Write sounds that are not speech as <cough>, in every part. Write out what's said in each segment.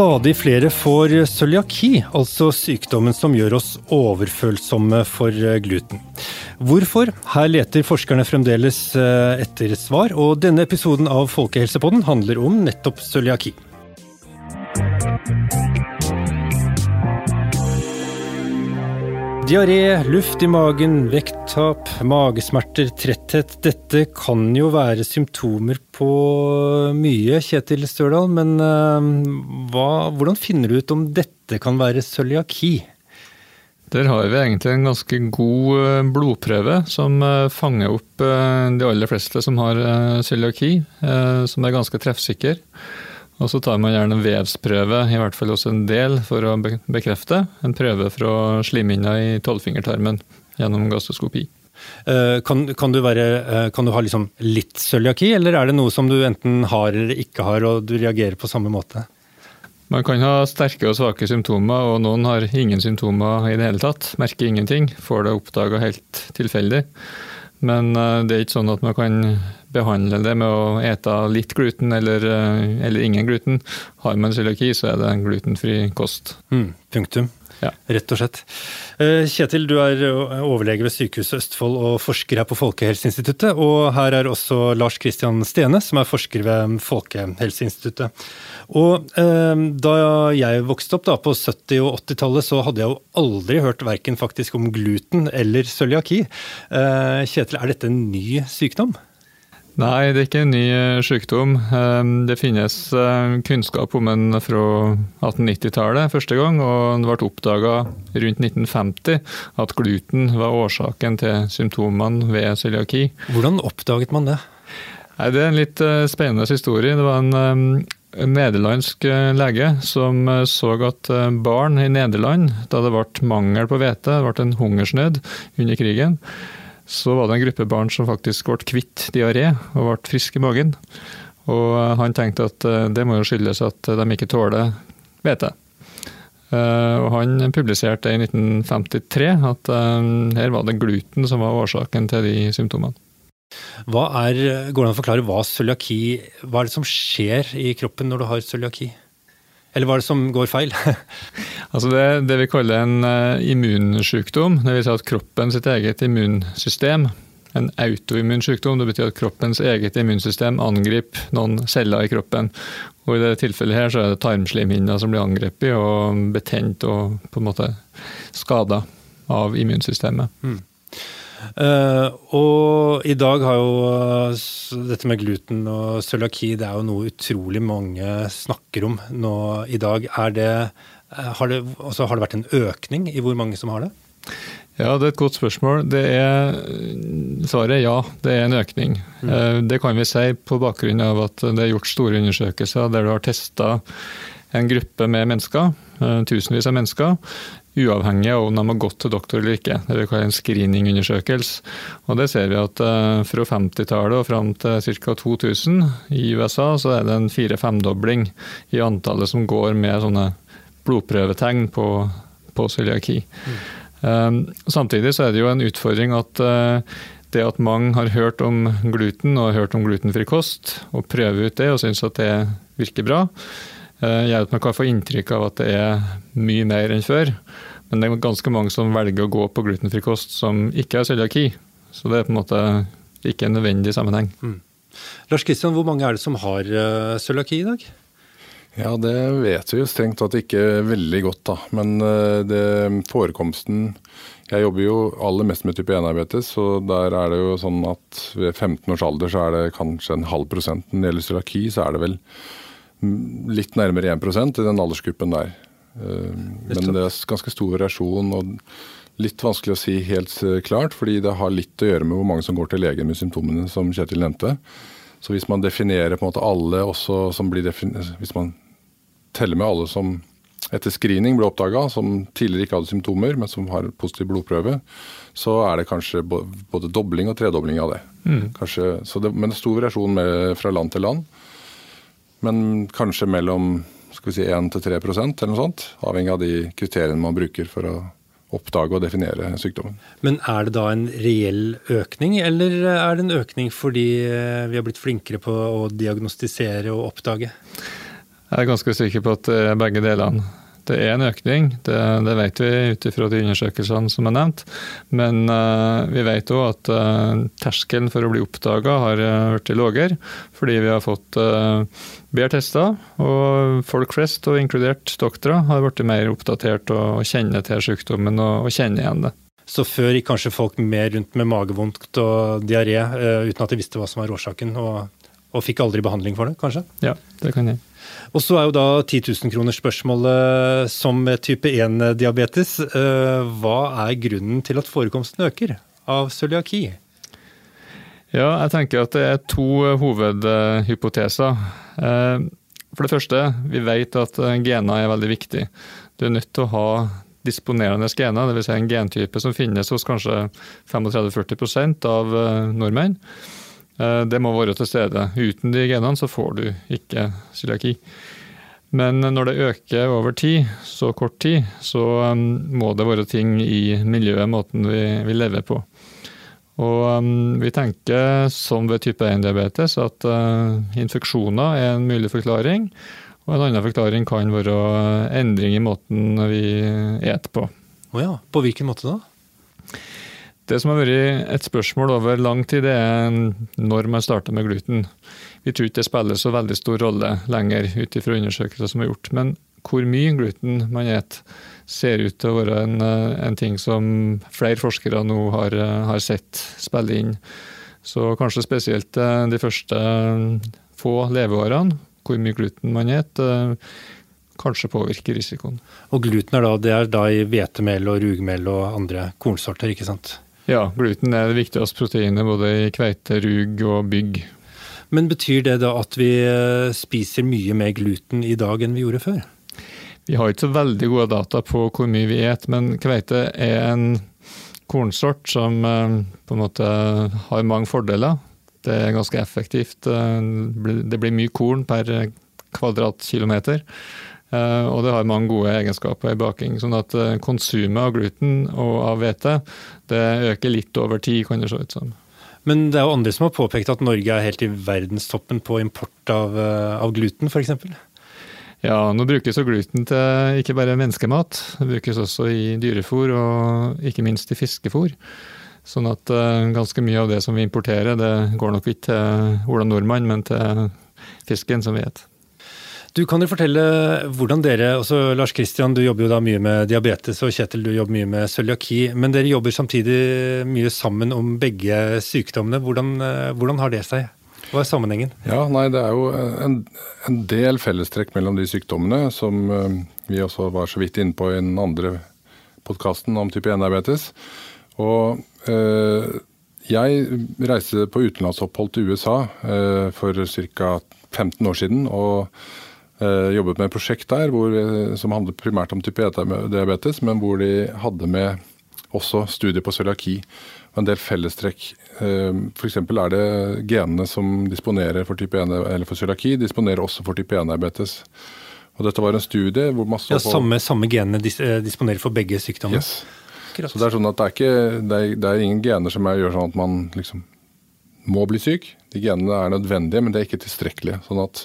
Stadig flere får cøliaki, altså sykdommen som gjør oss overfølsomme for gluten. Hvorfor? Her leter forskerne fremdeles eh, etter svar, og denne episoden av Folkehelsepodden handler om nettopp cøliaki. Diaré, luft i magen, vekttap, magesmerter, tretthet. Dette kan jo være symptomer på mye, Kjetil Størdal. Men uh, hva, hvordan finner du ut om dette kan være cøliaki? Der har vi egentlig en ganske god eh, blodprøve som eh, fanger opp de aller fleste som har cøliaki, som er ganske treffsikker. Og så tar man gjerne vevsprøve, i hvert fall hos en del, for å bekrefte. En prøve fra slimhinna i tolvfingertarmen gjennom gastroskopi. Eh, kan, kan, du, være, eh, kan du ha liksom litt cøliaki, eller er det noe som du enten har eller ikke har, og du reagerer på samme måte? Man kan ha sterke og svake symptomer, og noen har ingen symptomer i det hele tatt. Merker ingenting, får det oppdaga helt tilfeldig. Men eh, det er ikke sånn at man kan behandle det med å ete litt gluten eller, eh, eller ingen gluten. Har man cøliaki, så er det en glutenfri kost. Mm, punktum. Ja. Rett og slett. Eh, Kjetil, du er overlege ved Sykehuset Østfold og forsker her på Folkehelseinstituttet. Og her er også Lars Kristian Stene, som er forsker ved Folkehelseinstituttet. Og eh, da jeg vokste opp da, på 70- og 80-tallet, så hadde jeg jo aldri hørt verken faktisk om gluten eller cøliaki. Eh, Kjetil, er dette en ny sykdom? Nei, det er ikke en ny eh, sykdom. Eh, det finnes eh, kunnskap om den fra 1890-tallet første gang, og det ble oppdaga rundt 1950 at gluten var årsaken til symptomene ved cøliaki. Hvordan oppdaget man det? Nei, det er en litt spennende historie. Det var en nederlandsk eh, lege som eh, så at eh, barn i Nederland, da det ble mangel på hvete, det ble en hungersnød under krigen, så var det en gruppe barn som faktisk ble kvitt diaré og ble friske i magen. Og han tenkte at det må jo skyldes at de ikke tåler hvete. Og han publiserte i 1953 at her var det gluten som var årsaken til de symptomene. Hva er, går det an å forklare hva cøliaki Hva er det som skjer i kroppen når du har cøliaki? Eller hva er det som går feil? <laughs> altså det, det vi kaller en uh, immunsykdom, vil si at kroppen sitt eget immunsystem en autoimmun sykdom. Det betyr at kroppens eget immunsystem angriper noen celler i kroppen. Og I dette tilfellet her så er det tarmslimhinna som blir angrepet og betent og på en måte skada av immunsystemet. Mm. Uh, og i dag har jo uh, dette med gluten og cøliaki det er jo noe utrolig mange snakker om nå i dag. Er det, uh, har, det, altså, har det vært en økning i hvor mange som har det? Ja, Det er et godt spørsmål. Det er, svaret er ja, det er en økning. Mm. Det kan vi si på bakgrunn av at det er gjort store undersøkelser der du har testa en gruppe med mennesker, tusenvis av mennesker, uavhengig av om de har gått til doktor eller ikke. Det vi kaller en screeningundersøkelse. Og det ser vi at uh, fra 50-tallet og fram til ca. 2000 i USA, så er det en fire-femdobling i antallet som går med sånne blodprøvetegn på, på cøliaki. Mm. Samtidig så er det jo en utfordring at det at mange har hørt om gluten og hørt om glutenfri kost, og prøver ut det og syns at det virker bra, Eh, vet at hva jeg få inntrykk av at det er mye mer enn før. Men det er ganske mange som velger å gå på glutenfri kost som ikke har cøliaki. Så det er på en måte ikke en nødvendig sammenheng. Mm. Lars Kristian, hvor mange er det som har uh, cøliaki i dag? Ja, Det vet vi jo strengt tatt ikke veldig godt, da. Men uh, det, forekomsten Jeg jobber jo aller mest med type 1-diabetes, så der er det jo sånn at ved 15 års alder så er det kanskje en halv prosent. Når det gjelder cøliaki, så er det vel litt nærmere 1% i den aldersgruppen der. Eh, men det er ganske stor variasjon og litt vanskelig å si helt eh, klart, fordi det har litt å gjøre med hvor mange som går til legen med symptomene, som Kjetil nevnte. Så hvis man definerer på en måte alle også som blir Hvis man teller med alle som etter screening ble oppdaga, som tidligere ikke hadde symptomer, men som har positiv blodprøve, så er det kanskje både dobling og tredobling av det. Mm. Kanskje, det men det er stor variasjon med, fra land til land. Men kanskje mellom skal vi si 1-3% eller noe sånt, avhengig av de kriteriene man bruker for å oppdage og definere sykdommen. Men er det da en reell økning, eller er det en økning fordi eh, vi har blitt flinkere på å diagnostisere og oppdage? Jeg er ganske sikker på at er begge delene. Det er en økning, det, det vet vi ut ifra de undersøkelsene som er nevnt. Men uh, vi vet òg at uh, terskelen for å bli oppdaga har blitt lavere, fordi vi har fått uh, bedre tester. Og folk flest, og inkludert doktorer, har blitt mer oppdatert og kjenner til sykdommen og, og kjenner igjen det. Så før gikk kanskje folk mer rundt med magevondt og diaré uten at de visste hva som var årsaken, og, og fikk aldri behandling for det, kanskje? Ja, det kan jeg. Og så er jo da 10 000-kronersspørsmålet som type 1-diabetes. Eh, hva er grunnen til at forekomsten øker av cøliaki? Ja, jeg tenker at det er to hovedhypoteser. Eh, for det første, vi vet at gener er veldig viktig. Du er nødt til å ha disponerende gener, dvs. Si en gentype som finnes hos kanskje 35-40 av eh, nordmenn. Eh, det må være til stede. Uten de genene så får du ikke cøliaki. Men når det øker over tid, så kort tid, så um, må det være ting i miljøet, måten vi, vi lever på. Og um, vi tenker, som ved type 1-diabetes, at uh, infeksjoner er en mulig forklaring. Og en annen forklaring kan være endring i måten vi eter på. Å oh ja. På hvilken måte da? Det som har vært et spørsmål over lang tid, det er når man starter med gluten. Vi tror ikke det spiller så veldig stor rolle lenger ut ifra undersøkelser som er gjort. Men hvor mye gluten man spiser, ser ut til å være en, en, ting som flere forskere nå har, har sett spille inn. Så kanskje spesielt eh, de første få leveårene, hvor mye gluten man spiser, kanskje påvirker risikoen. Og gluten er da, det er da i hvetemel og rugmel og andre kornsorter, ikke sant? Ja, gluten er det viktigste proteinet både i kveite, rug og bygg. Men betyr det da at vi eh, spiser mye mer gluten i dag enn vi gjorde før? Vi har ikke så veldig gode data på hvor mye vi et, men kveite er en kornsort som eh, på en måte har mange fordeler. Det er ganske effektivt. Eh, det blir mye korn per kvadratkilometer. Eh, og det har mange gode egenskaper i baking. sånn at eh, konsumet av gluten og av hvete det øker litt over tid, kan det se ut som. Men det er jo andre som har påpekt at Norge er helt i verdenstoppen på import av, eh, av gluten, f.eks.? Ja, nå brukes jo gluten til ikke bare menneskemat, det brukes også i dyrefôr og ikke minst i fiskefôr. Sånn at ganske mye av det som vi importerer, det går nok ikke til Ola Nordmann, men til fisken som vi spiser. Du Kan jo fortelle hvordan dere også Lars Kristian, du jobber jo da mye med diabetes, og Kjetil, du jobber mye med cøliaki. Men dere jobber samtidig mye sammen om begge sykdommene. Hvordan, hvordan har det seg? Hva er sammenhengen? Ja, nei, Det er jo en, en del fellestrekk mellom de sykdommene, som eh, vi også var så vidt inne på i den andre podkasten om type 1-diabetes. Og eh, jeg reiste på utenlandsopphold til USA eh, for ca. 15 år siden. og Eh, jobbet med et prosjekt der hvor, eh, som handlet primært om type 1-diabetes, men hvor de hadde med også studier på cøliaki og en del fellestrekk. Eh, F.eks. er det genene som disponerer for type 1, eller for cøliaki, disponerer også for type 1-diabetes. Og dette var en studie hvor masse Ja, Samme, samme genene disponerer for begge sykdommer? Yes. Så det er sånn at det er, ikke, det er, det er ingen gener som gjør sånn at man liksom må bli syk. De genene er nødvendige, men det er ikke tilstrekkelige. Sånn at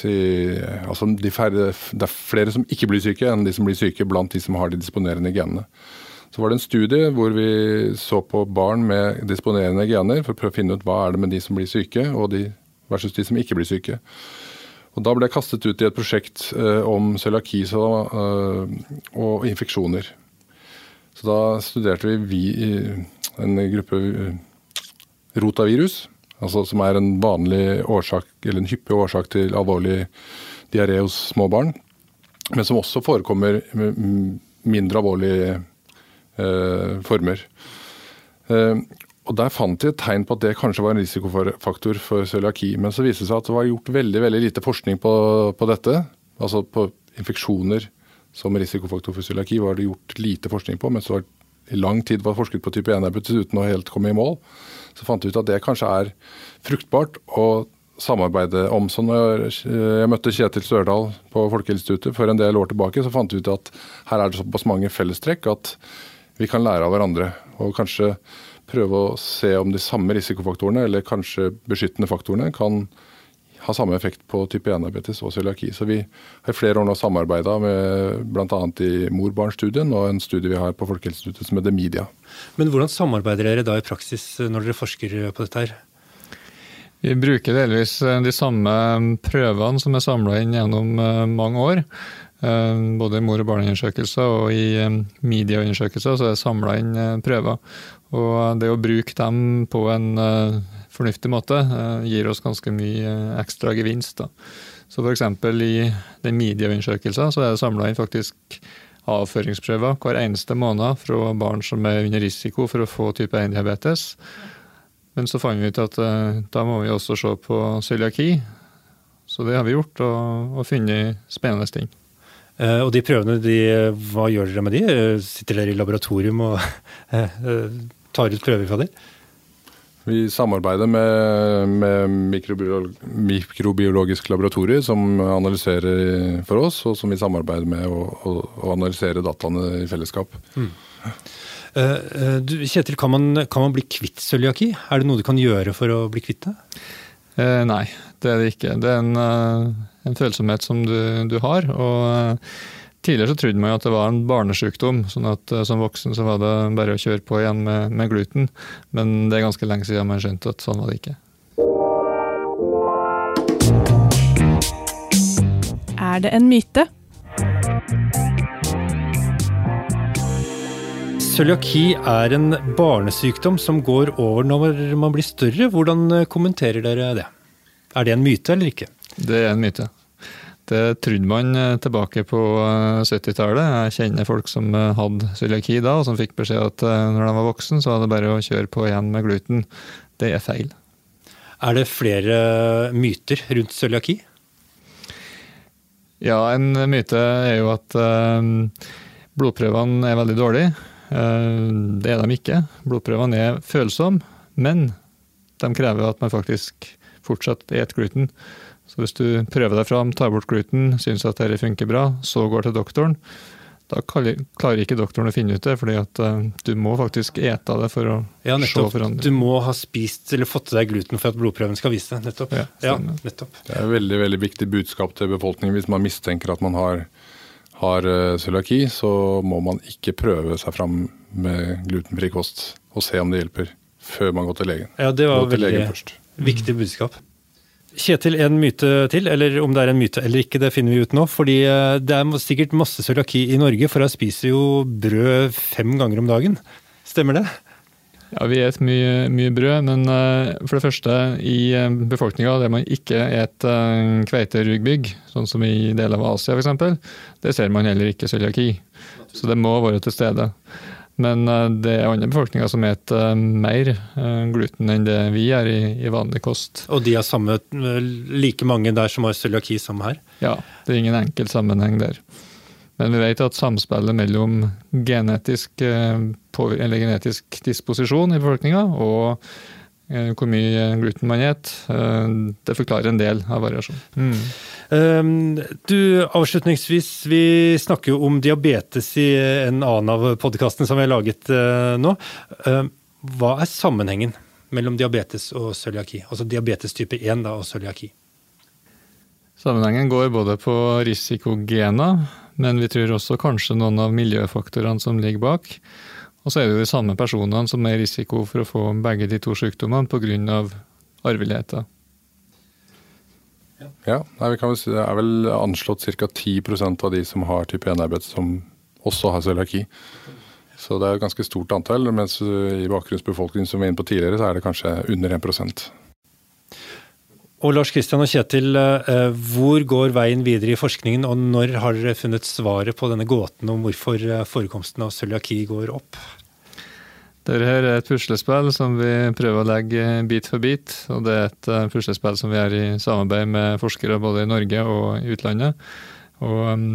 altså de færre, det er flere som ikke blir syke, enn de som blir syke blant de som har de disponerende genene. Så var det en studie hvor vi så på barn med disponerende gener for å prøve å finne ut hva er det med de som blir syke, og de, versus de som ikke blir syke. Og Da ble jeg kastet ut i et prosjekt eh, om cøliaki eh, og infeksjoner. Så da studerte vi, vi en gruppe eh, rotavirus, altså som er en vanlig årsak, eller en hyppig årsak til alvorlig diaré hos små barn. Men som også forekommer med mindre alvorlige eh, former. Eh, og Der fant de et tegn på at det kanskje var en risikofaktor for cøliaki. Men så viste det seg at det var gjort veldig veldig lite forskning på, på dette. Altså på infeksjoner som risikofaktor for cøliaki var det gjort lite forskning på. Men så var i lang tid var forsket på type 1-diabetes uten å helt komme i mål så fant vi ut at det kanskje er fruktbart å samarbeide om. Så når jeg møtte Kjetil Størdal på Folkehelseinstituttet for en del år tilbake, så fant vi ut at her er det såpass mange fellestrekk at vi kan lære av hverandre. Og kanskje prøve å se om de samme risikofaktorene, eller kanskje beskyttende faktorene, kan ha samme effekt på type 1-diabetes og cøliaki. Så vi har i flere år nå samarbeida med bl.a. i mor-barn-studien og en studie vi har på Folkehelseinstituttet som heter Media. Men hvordan samarbeider dere da i praksis når dere forsker på dette her? Vi bruker delvis eh, de samme prøvene som er samla inn gjennom eh, mange år. Eh, både i mor- og barneundersøkelser og i medieundersøkelser så er det samla inn prøver. Og det å bruke dem på en fornuftig måte gir oss ganske mye ekstra gevinst. Da. Så f.eks. i den medieundersøkelsen så er det samla inn faktisk avføringsprøver hver eneste måned fra barn som er under risiko for å få type 1-diabetes. Men så fant vi ut at uh, da må vi også se på cøliaki. Så det har vi gjort, og, og funnet spennende ting. Og de prøvene, de, hva gjør dere med de? Sitter dere i laboratorium og <laughs> tar ut prøver fra dem? Vi samarbeider med, med mikrobiolog, mikrobiologisk laboratorium som analyserer for oss, og som vi samarbeider med å analysere dataene i fellesskap. Mm. Eh, eh, du, Kjetil, kan man, kan man bli kvitt cøliaki? Er det noe du kan gjøre for å bli kvitt det? Eh, nei, det er det ikke. Det er en, eh, en følsomhet som du, du har. og Tidligere så trodde man jo at det var en barnesykdom, sånn at som voksen så var det bare å kjøre på igjen med, med gluten. Men det er ganske lenge siden man skjønte at sånn var det ikke. Er det en myte? Cøliaki er en barnesykdom som går over når man blir større. Hvordan eh, kommenterer dere det? Er det en myte eller ikke? Det er en myte. Det trodde man eh, tilbake på 70-tallet. Eh, Jeg kjenner folk som hadde cøliaki da, og som fikk beskjed at når de var voksen, så var det bare å kjøre på igjen med gluten. Det er feil. Er det flere myter rundt cøliaki? Ja, en myte er jo at blodprøvene er veldig dårlige. Eh, det er de ikke. Blodprøvene er følsomme, men de krever at man faktisk fortsatt et gluten. Så hvis du prøver deg fram, tar bort gluten, syns at dette funker bra, så går til doktoren, da klarer ikke doktoren å finne ut det, fordi at eh, du må faktisk ete det for å ja, nettopp. se forandring. Du må ha spist eller fått til deg gluten for at blodprøven skal vise det. Nettopp. Ja, ja, nettopp. Det er et veldig, veldig viktig budskap til befolkningen hvis man mistenker at man har har eh, cøliaki, så må man ikke prøve seg fram med glutenfri kost og se om det hjelper, før man går til legen. Ja, det var veldig viktig budskap. Kjetil, en myte til, eller om det er en myte eller ikke, det finner vi ut nå. fordi eh, det er sikkert masse cøliaki i Norge, for jeg spiser jo brød fem ganger om dagen. Stemmer det? Ja, Vi spiser mye, mye, brød, men uh, for det første i uh, befolkninga der man ikke spiser kveiterugbygg, sånn som i deler av Asia f.eks., det ser man heller ikke cøliaki. Så det må være til stede. Men uh, det er andre befolkninger som spiser mer gluten enn det vi gjør i, i, vanlig kost. Og de har samme, like mange der som har cøliaki som her? Ja, det er ingen enkel sammenheng der. Men vi vet at samspillet mellom genetisk, eh, genetisk disposisjon i befolkninga og eh, hvor mye gluten man spiser, eh, det forklarer en del av variasjonen. Mm. Ehm, du, Avslutningsvis, vi snakker jo om diabetes i en annen av podkastene som vi har laget nå. Ehm, hva er sammenhengen mellom diabetes og cøliaki? Altså diabetes type 1 da, og cøliaki? Sammenhengen går både på risikogener, men vi tror også kanskje noen av miljøfaktorene som ligger bak. Og så er det jo de samme personene som er i risiko for å få begge de to sykdommene pga. arveligheter. Ja, nei, vi kan vel si Det er vel anslått ca. 10% av de som har type 1-arbeid, som også har cøliaki. Så det er et ganske stort antall, mens i bakgrunnsbefolkningen som vi var inne på tidligere, så er det kanskje under 1 og Lars Kristian og Kjetil, eh, hvor går veien videre i forskningen, og når har dere funnet svaret på denne gåten om hvorfor eh, forekomsten av cøliaki går opp? Dette er et puslespill som vi prøver å legge bit for bit. og Det er et eh, puslespill som vi gjør i samarbeid med forskere både i Norge og i utlandet. Og um,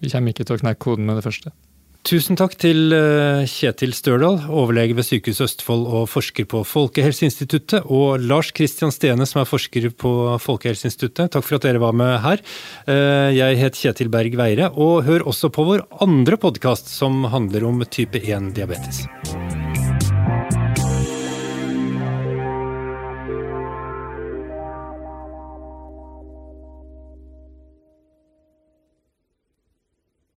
vi kommer ikke til å knekke koden med det første. Tusen takk til eh, Kjetil Størdal, overlege ved Sykehuset Østfold og forsker på Folkehelseinstituttet, og Lars Kristian Stene, som er forsker på Folkehelseinstituttet. Takk for at dere var med her. Eh, jeg het Kjetil Berg Veire, og hør også på vår andre podkast som handler om type 1-diabetes.